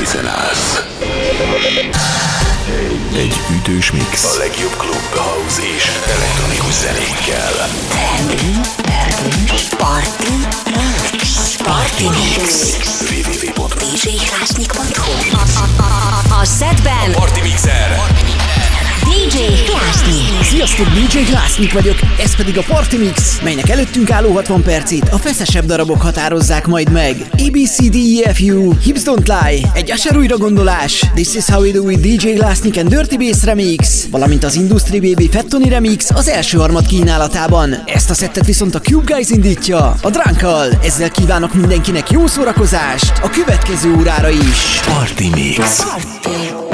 készen állsz. Egy ütős mix. A legjobb klub, house és elektronikus zenékkel. Party Mix. Party Mix. www.djhlásnyik.hu A setben Party Mixer. DJ Klásnyik. Sziasztok, DJ Glásznyik vagyok, ez pedig a Party Mix, melynek előttünk álló 60 percét a feszesebb darabok határozzák majd meg. ABCDEFU, Hips Don't Lie, egy Asher újra gondolás, This is how we do it DJ Glásznyik and Dirty Bass Remix, valamint az Industry Baby Fettoni Remix az első harmad kínálatában. Ezt a szettet viszont a Cube Guys indítja, a Drunkal. Ezzel kívánok mindenkinek jó szórakozást a következő órára is. Party Mix. Smoke,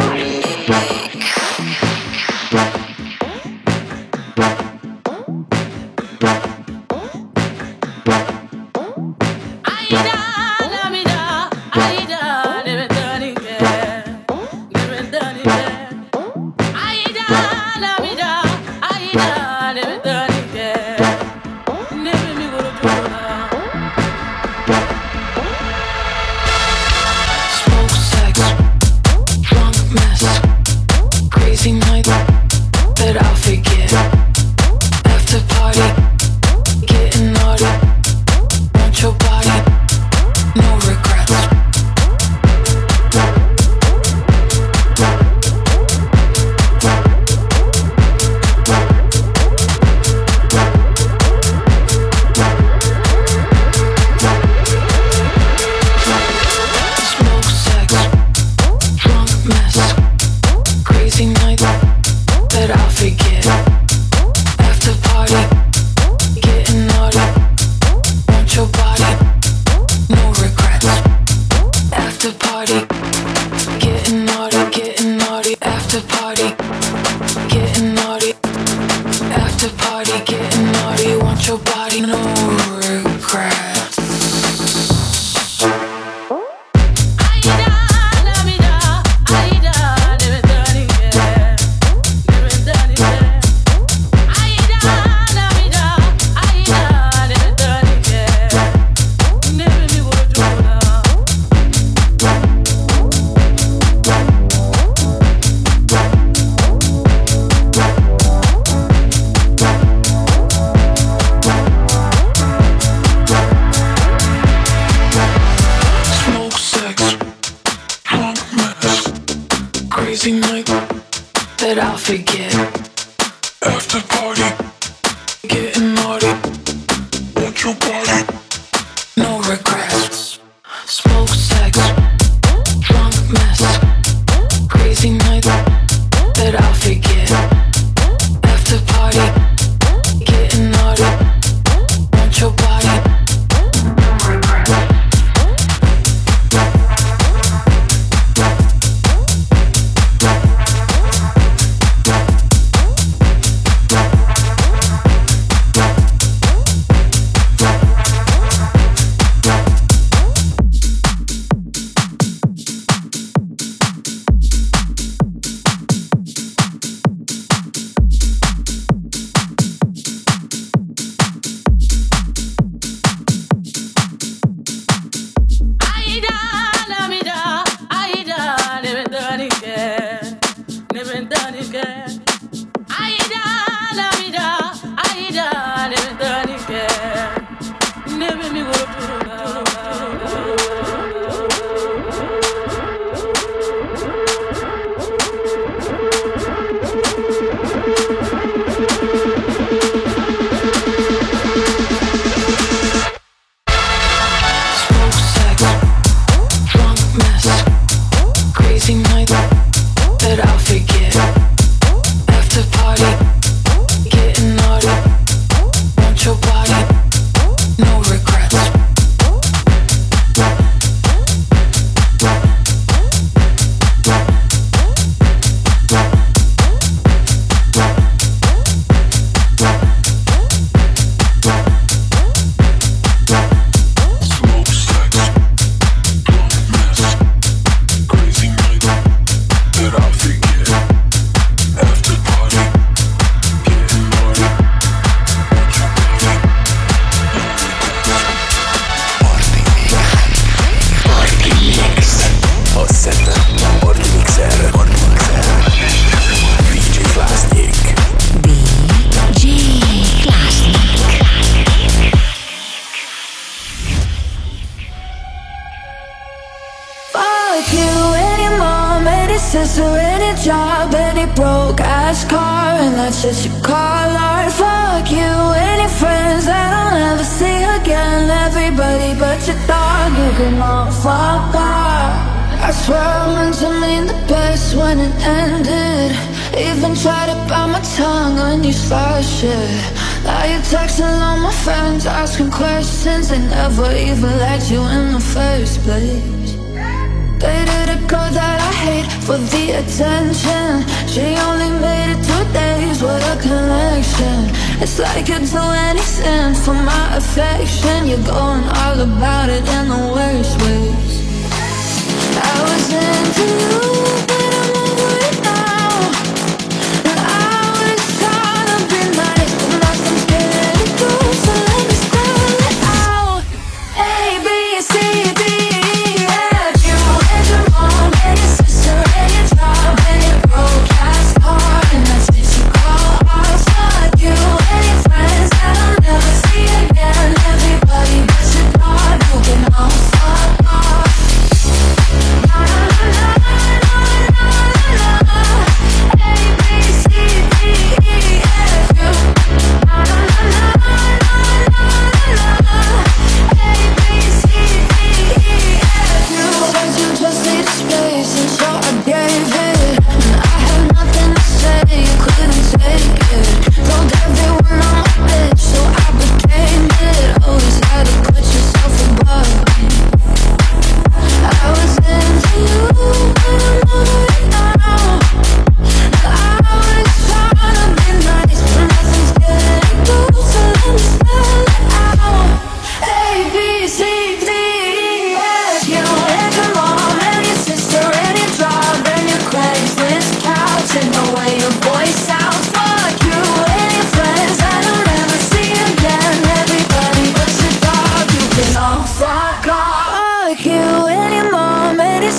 asking questions. They never even liked you in the first place. Dated a girl that I hate for the attention. She only made it two days, what a connection. It's like you'd do anything for my affection. You're going all about it in the worst ways. I was into you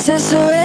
This is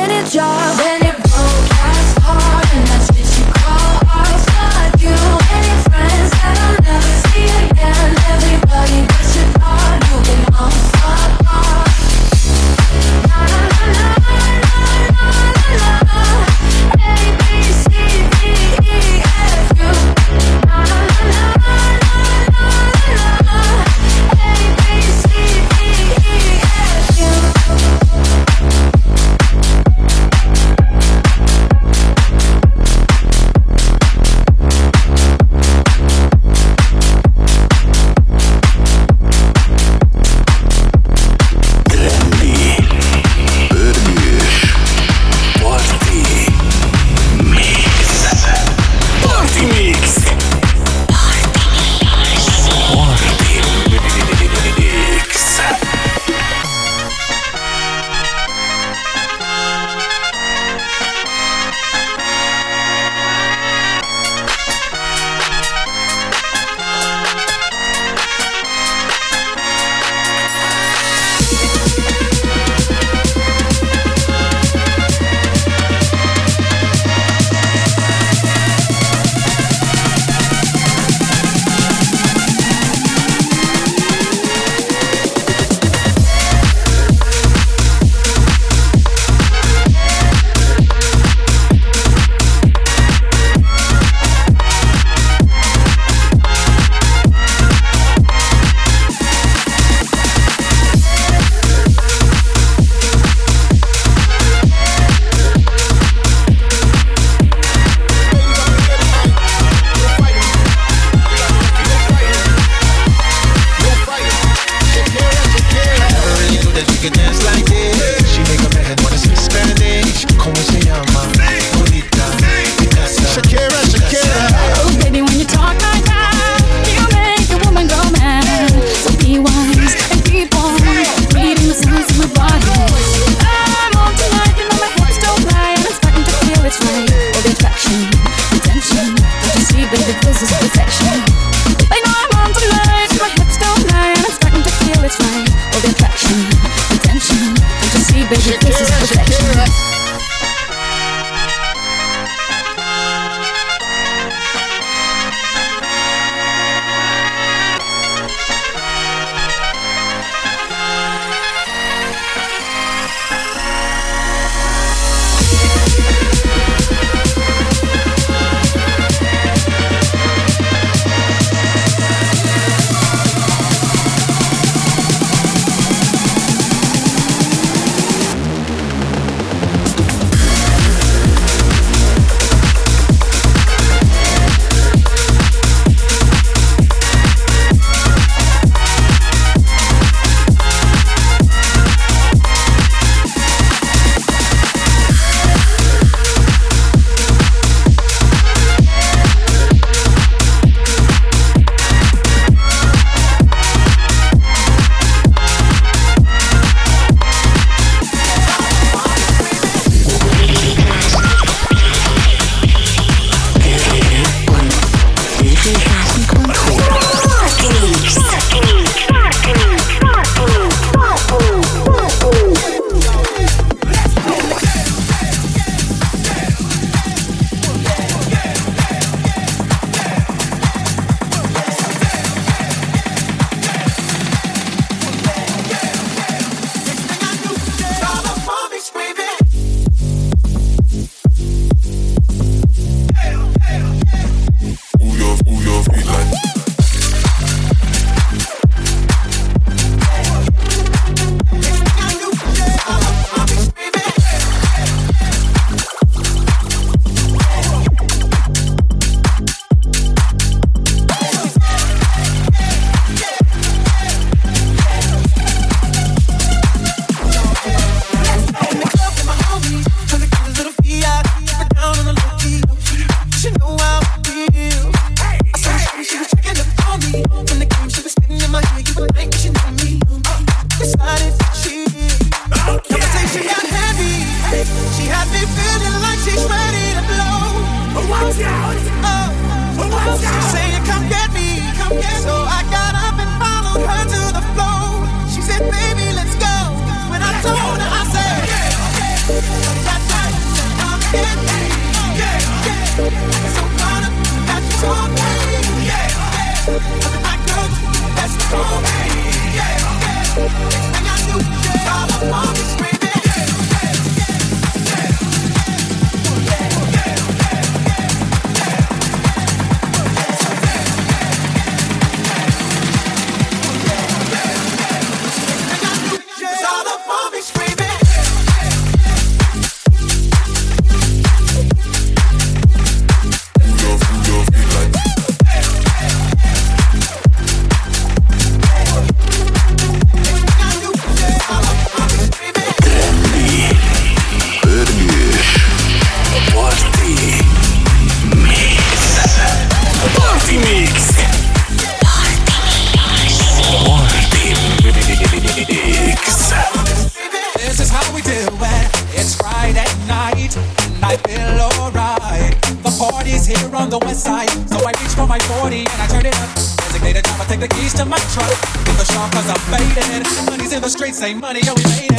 say money, yo, we made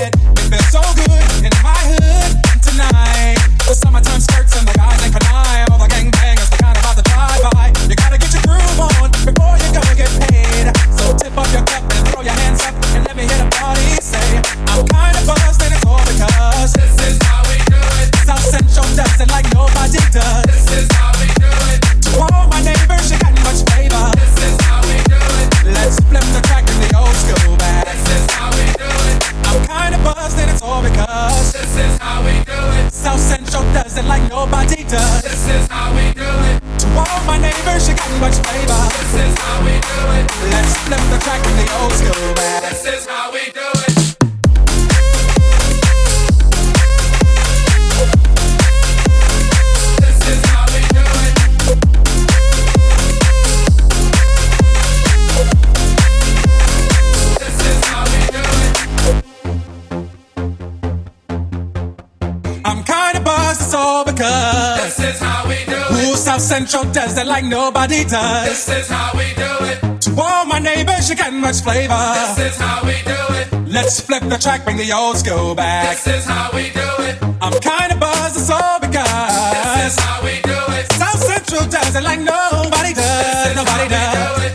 Central does it like nobody does. This is how we do it. To all my neighbors, you got much flavor. This is how we do it. Let's flip the track, bring the old school back. This is how we do it. I'm kinda buzzed, it's all This because is how we do it. South Central does it like nobody does. is Nobody how we does. do it.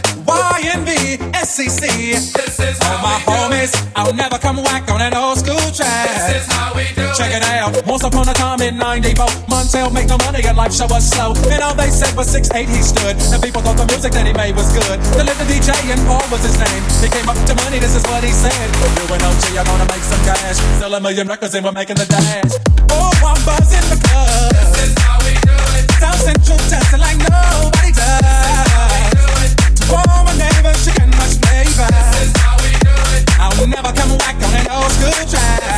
YNV, SCC. This is All how my we do homies, it. I'll never come whack on an old school track. This is how we do it. out. Once upon a time in 94, Montel make no money and life show was slow. And all they said was 6'8 he stood. And people thought the music that he made was good. The little DJ and Paul was his name. He came up to money, this is what he said. You and OG are gonna make some cash. Sell a million records and we're making the dash. Oh, I'm buzzing because This is how we do it. South Central it like nobody does. Do all my neighbors, she got much flavor. This is how we do it. I'll never come whack on an old school track.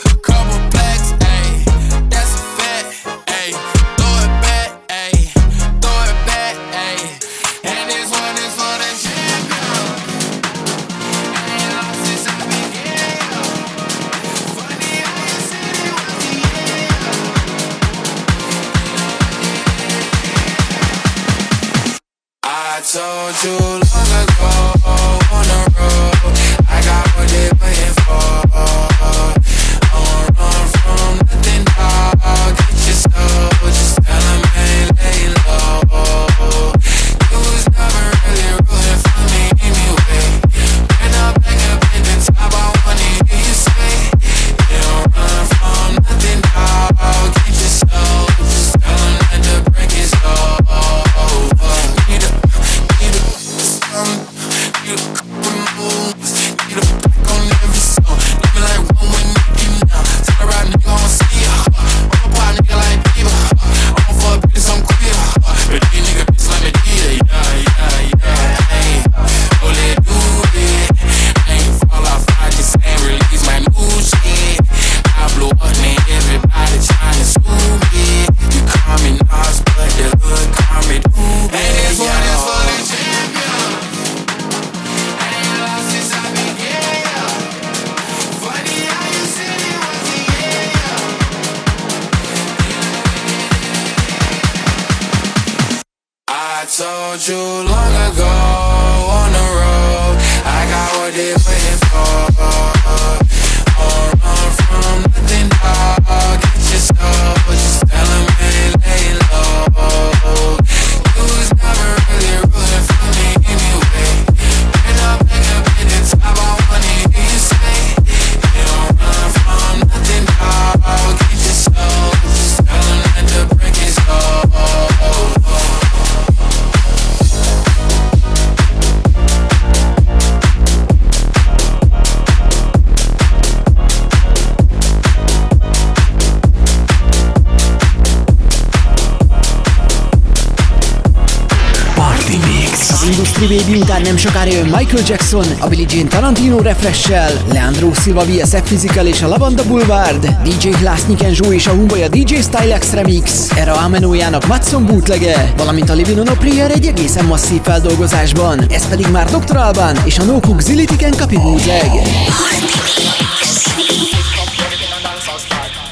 Industry Baby után nem sokára jön Michael Jackson, a Billie Jean Tarantino refresh Leandro Silva VSF Physical és a Lavanda Boulevard, DJ Glassnik Zsó és a Humboya DJ Stylex Remix, Era Amenójának Matson bootlege, valamint a Living on a Prayer egy egészen masszív feldolgozásban, ez pedig már Dr. Alban és a No Cook Zilitiken kapi bootleg.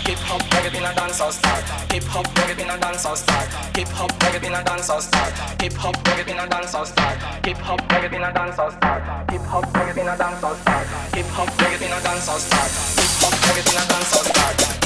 Hip hop, reggae, and dancehall start. Hip hop, reggae, and dancehall start. Hip hop, reggae in a dancehall star. Hip hop reggae in a dancehall star. Hip hop reggae in a dancehall star. Hip hop reggae in a dancehall star. Hip hop reggae in a dancehall style. Hip hop reggae in a dancehall star.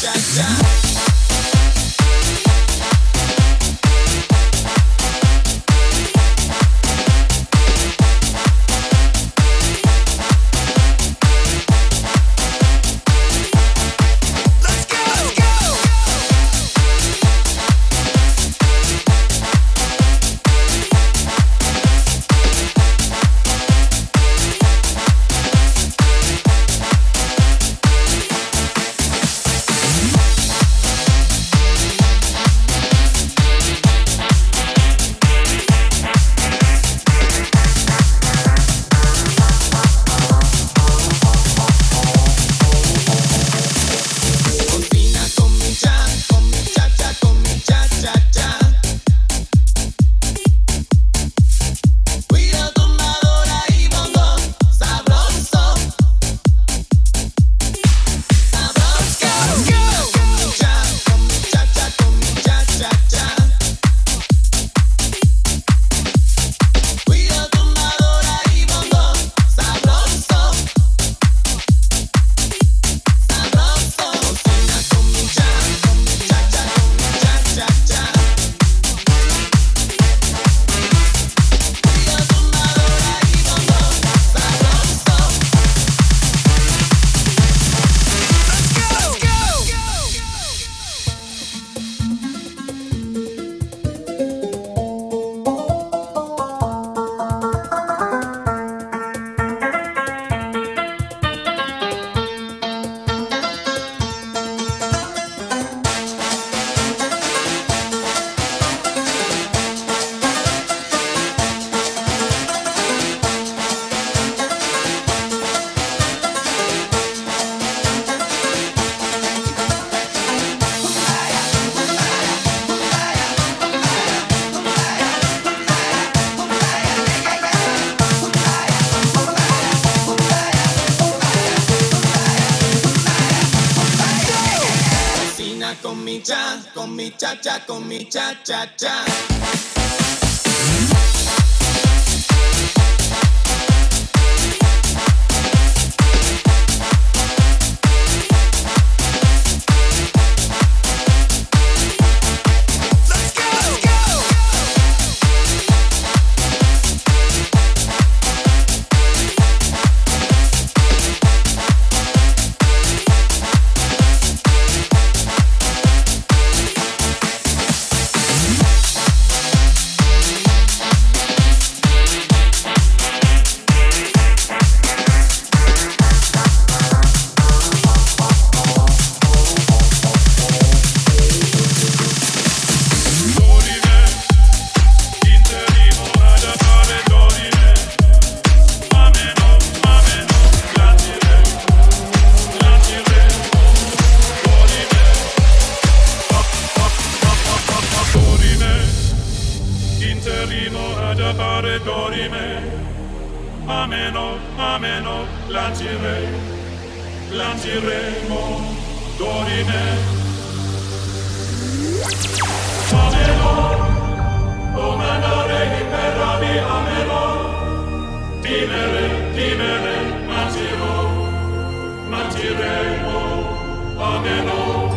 Shut da. cha cha. Plangere, mo dorine. Amelo, omenare imperavi amelo. Timere, timere, mantiro, mantiremo amelo.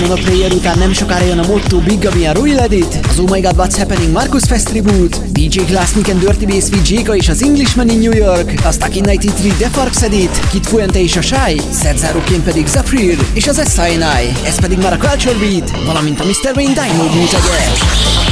Demon után nem sokára jön a Motto Big a Royal Edit, az Oh My God What's Happening Marcus Fest Tribute, DJ Klasnik and Dirty Bass VJ és az Englishman in New York, a Stuck 93 Defarks Edit, Kid Fuente és a Shy, szerzáróként pedig Zafrir és az S.I.N.I. Ez pedig már a Culture Beat, valamint a Mr. Wayne Dino bootlegek.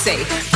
safe.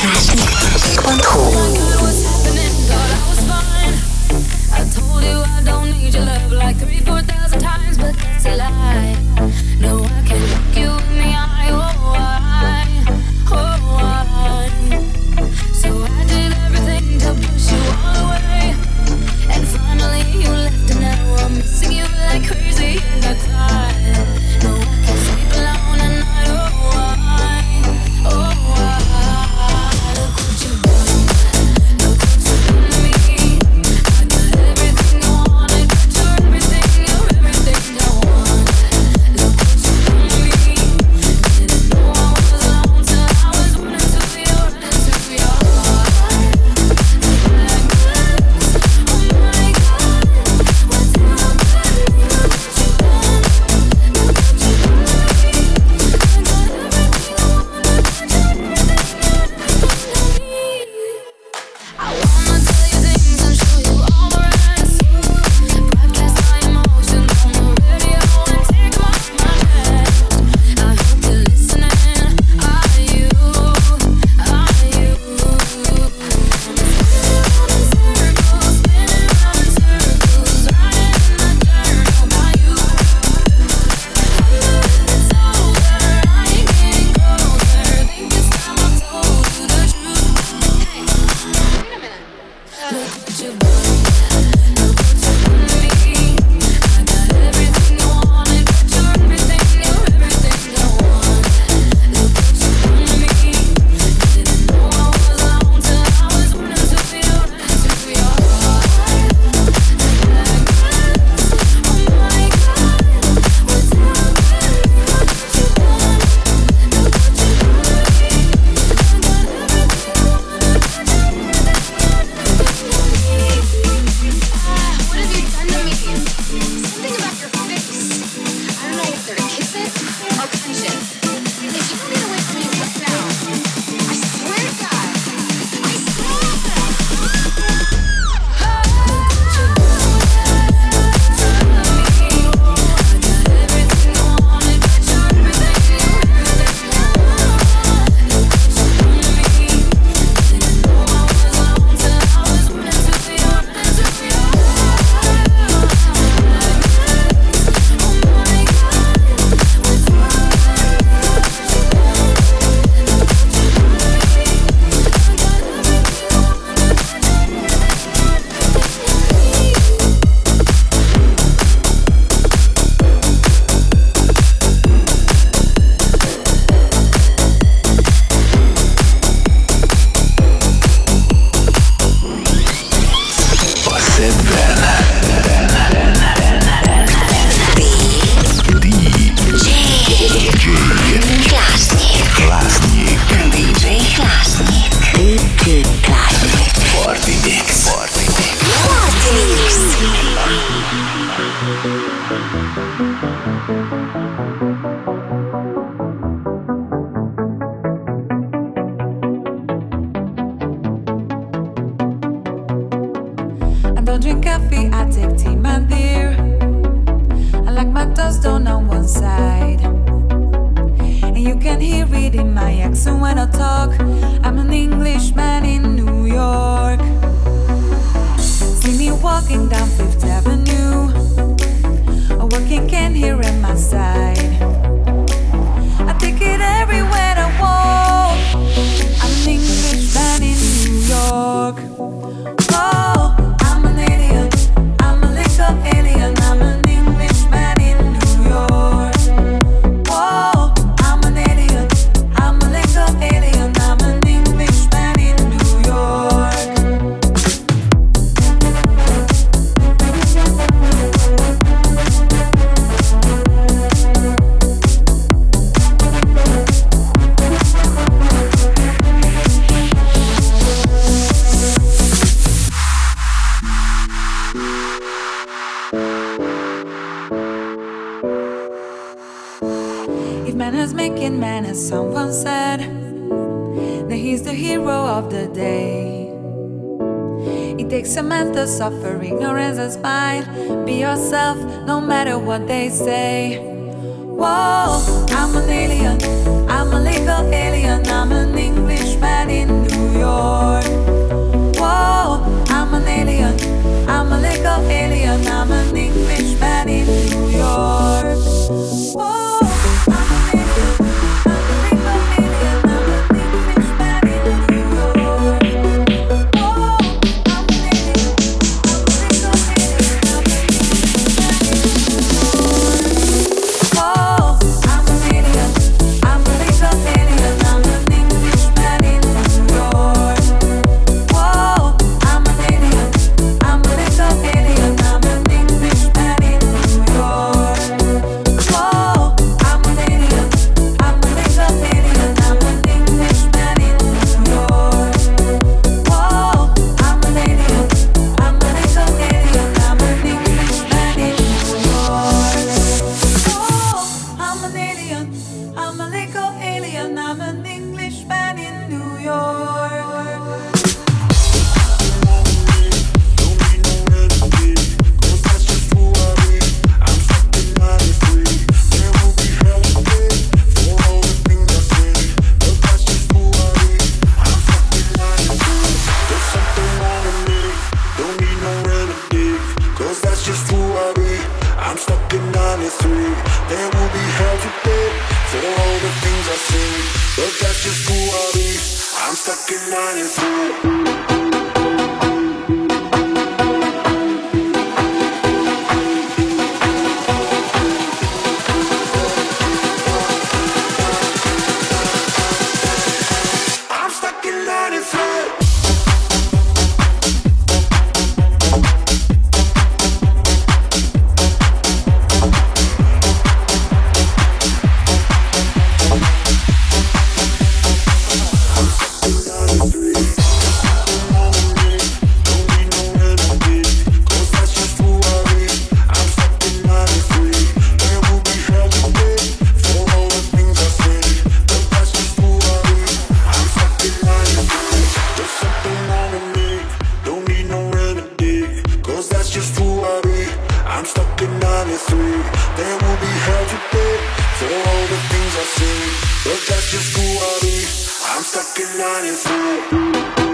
Podcast. walking down Fifth Avenue. A working can here in my side. broken, not inside.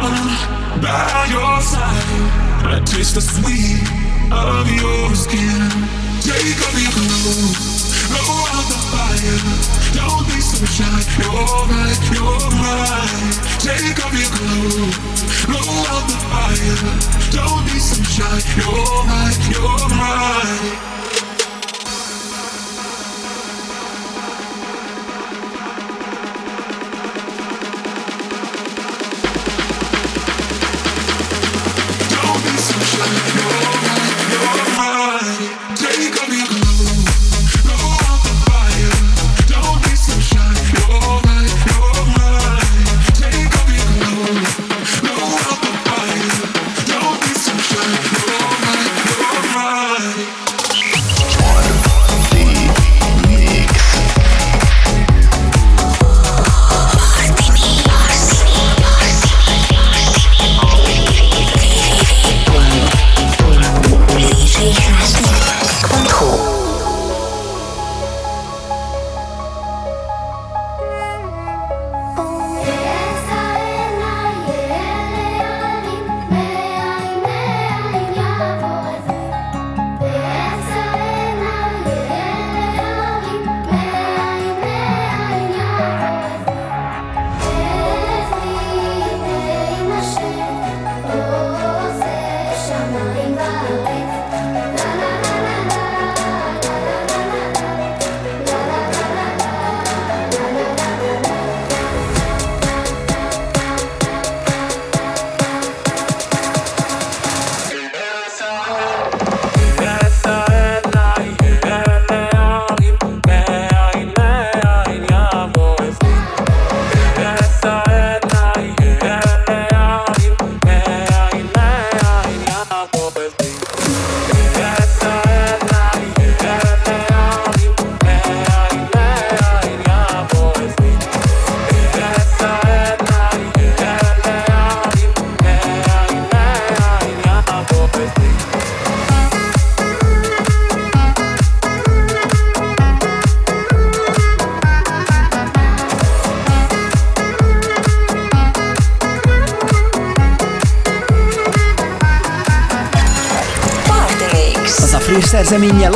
Down by your side. I taste the sweet of your skin. Take off your clothes, blow out the fire. Don't be so shy. You're right, you're mine. Take off your clothes, blow out the fire. Don't be so shy. You're right, you're mine.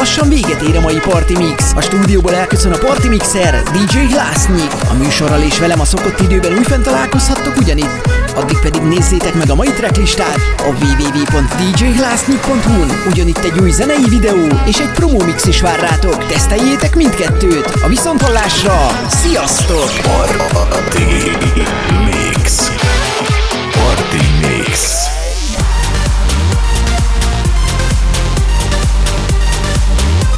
Lassan véget ér a mai Party Mix. A stúdióból elköszön a Party Mixer, DJ Glassnyik. A műsorral és velem a szokott időben újfent találkozhattok ugyanitt. Addig pedig nézzétek meg a mai tracklistát a www.djglassnyik.hu-n. Ugyanitt egy új zenei videó és egy promo mix is vár rátok. Teszteljétek mindkettőt. A viszonthallásra, sziasztok! Party Mix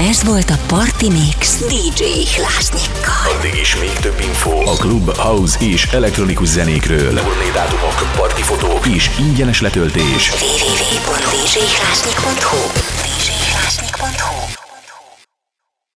Ez volt a Party Mix DJ Hlásnyikkal. Addig is még több info a klub, house és elektronikus zenékről. Turné dátumok, partifotók és ingyenes letöltés. www.djhlásnyik.hu djhlásnyik.hu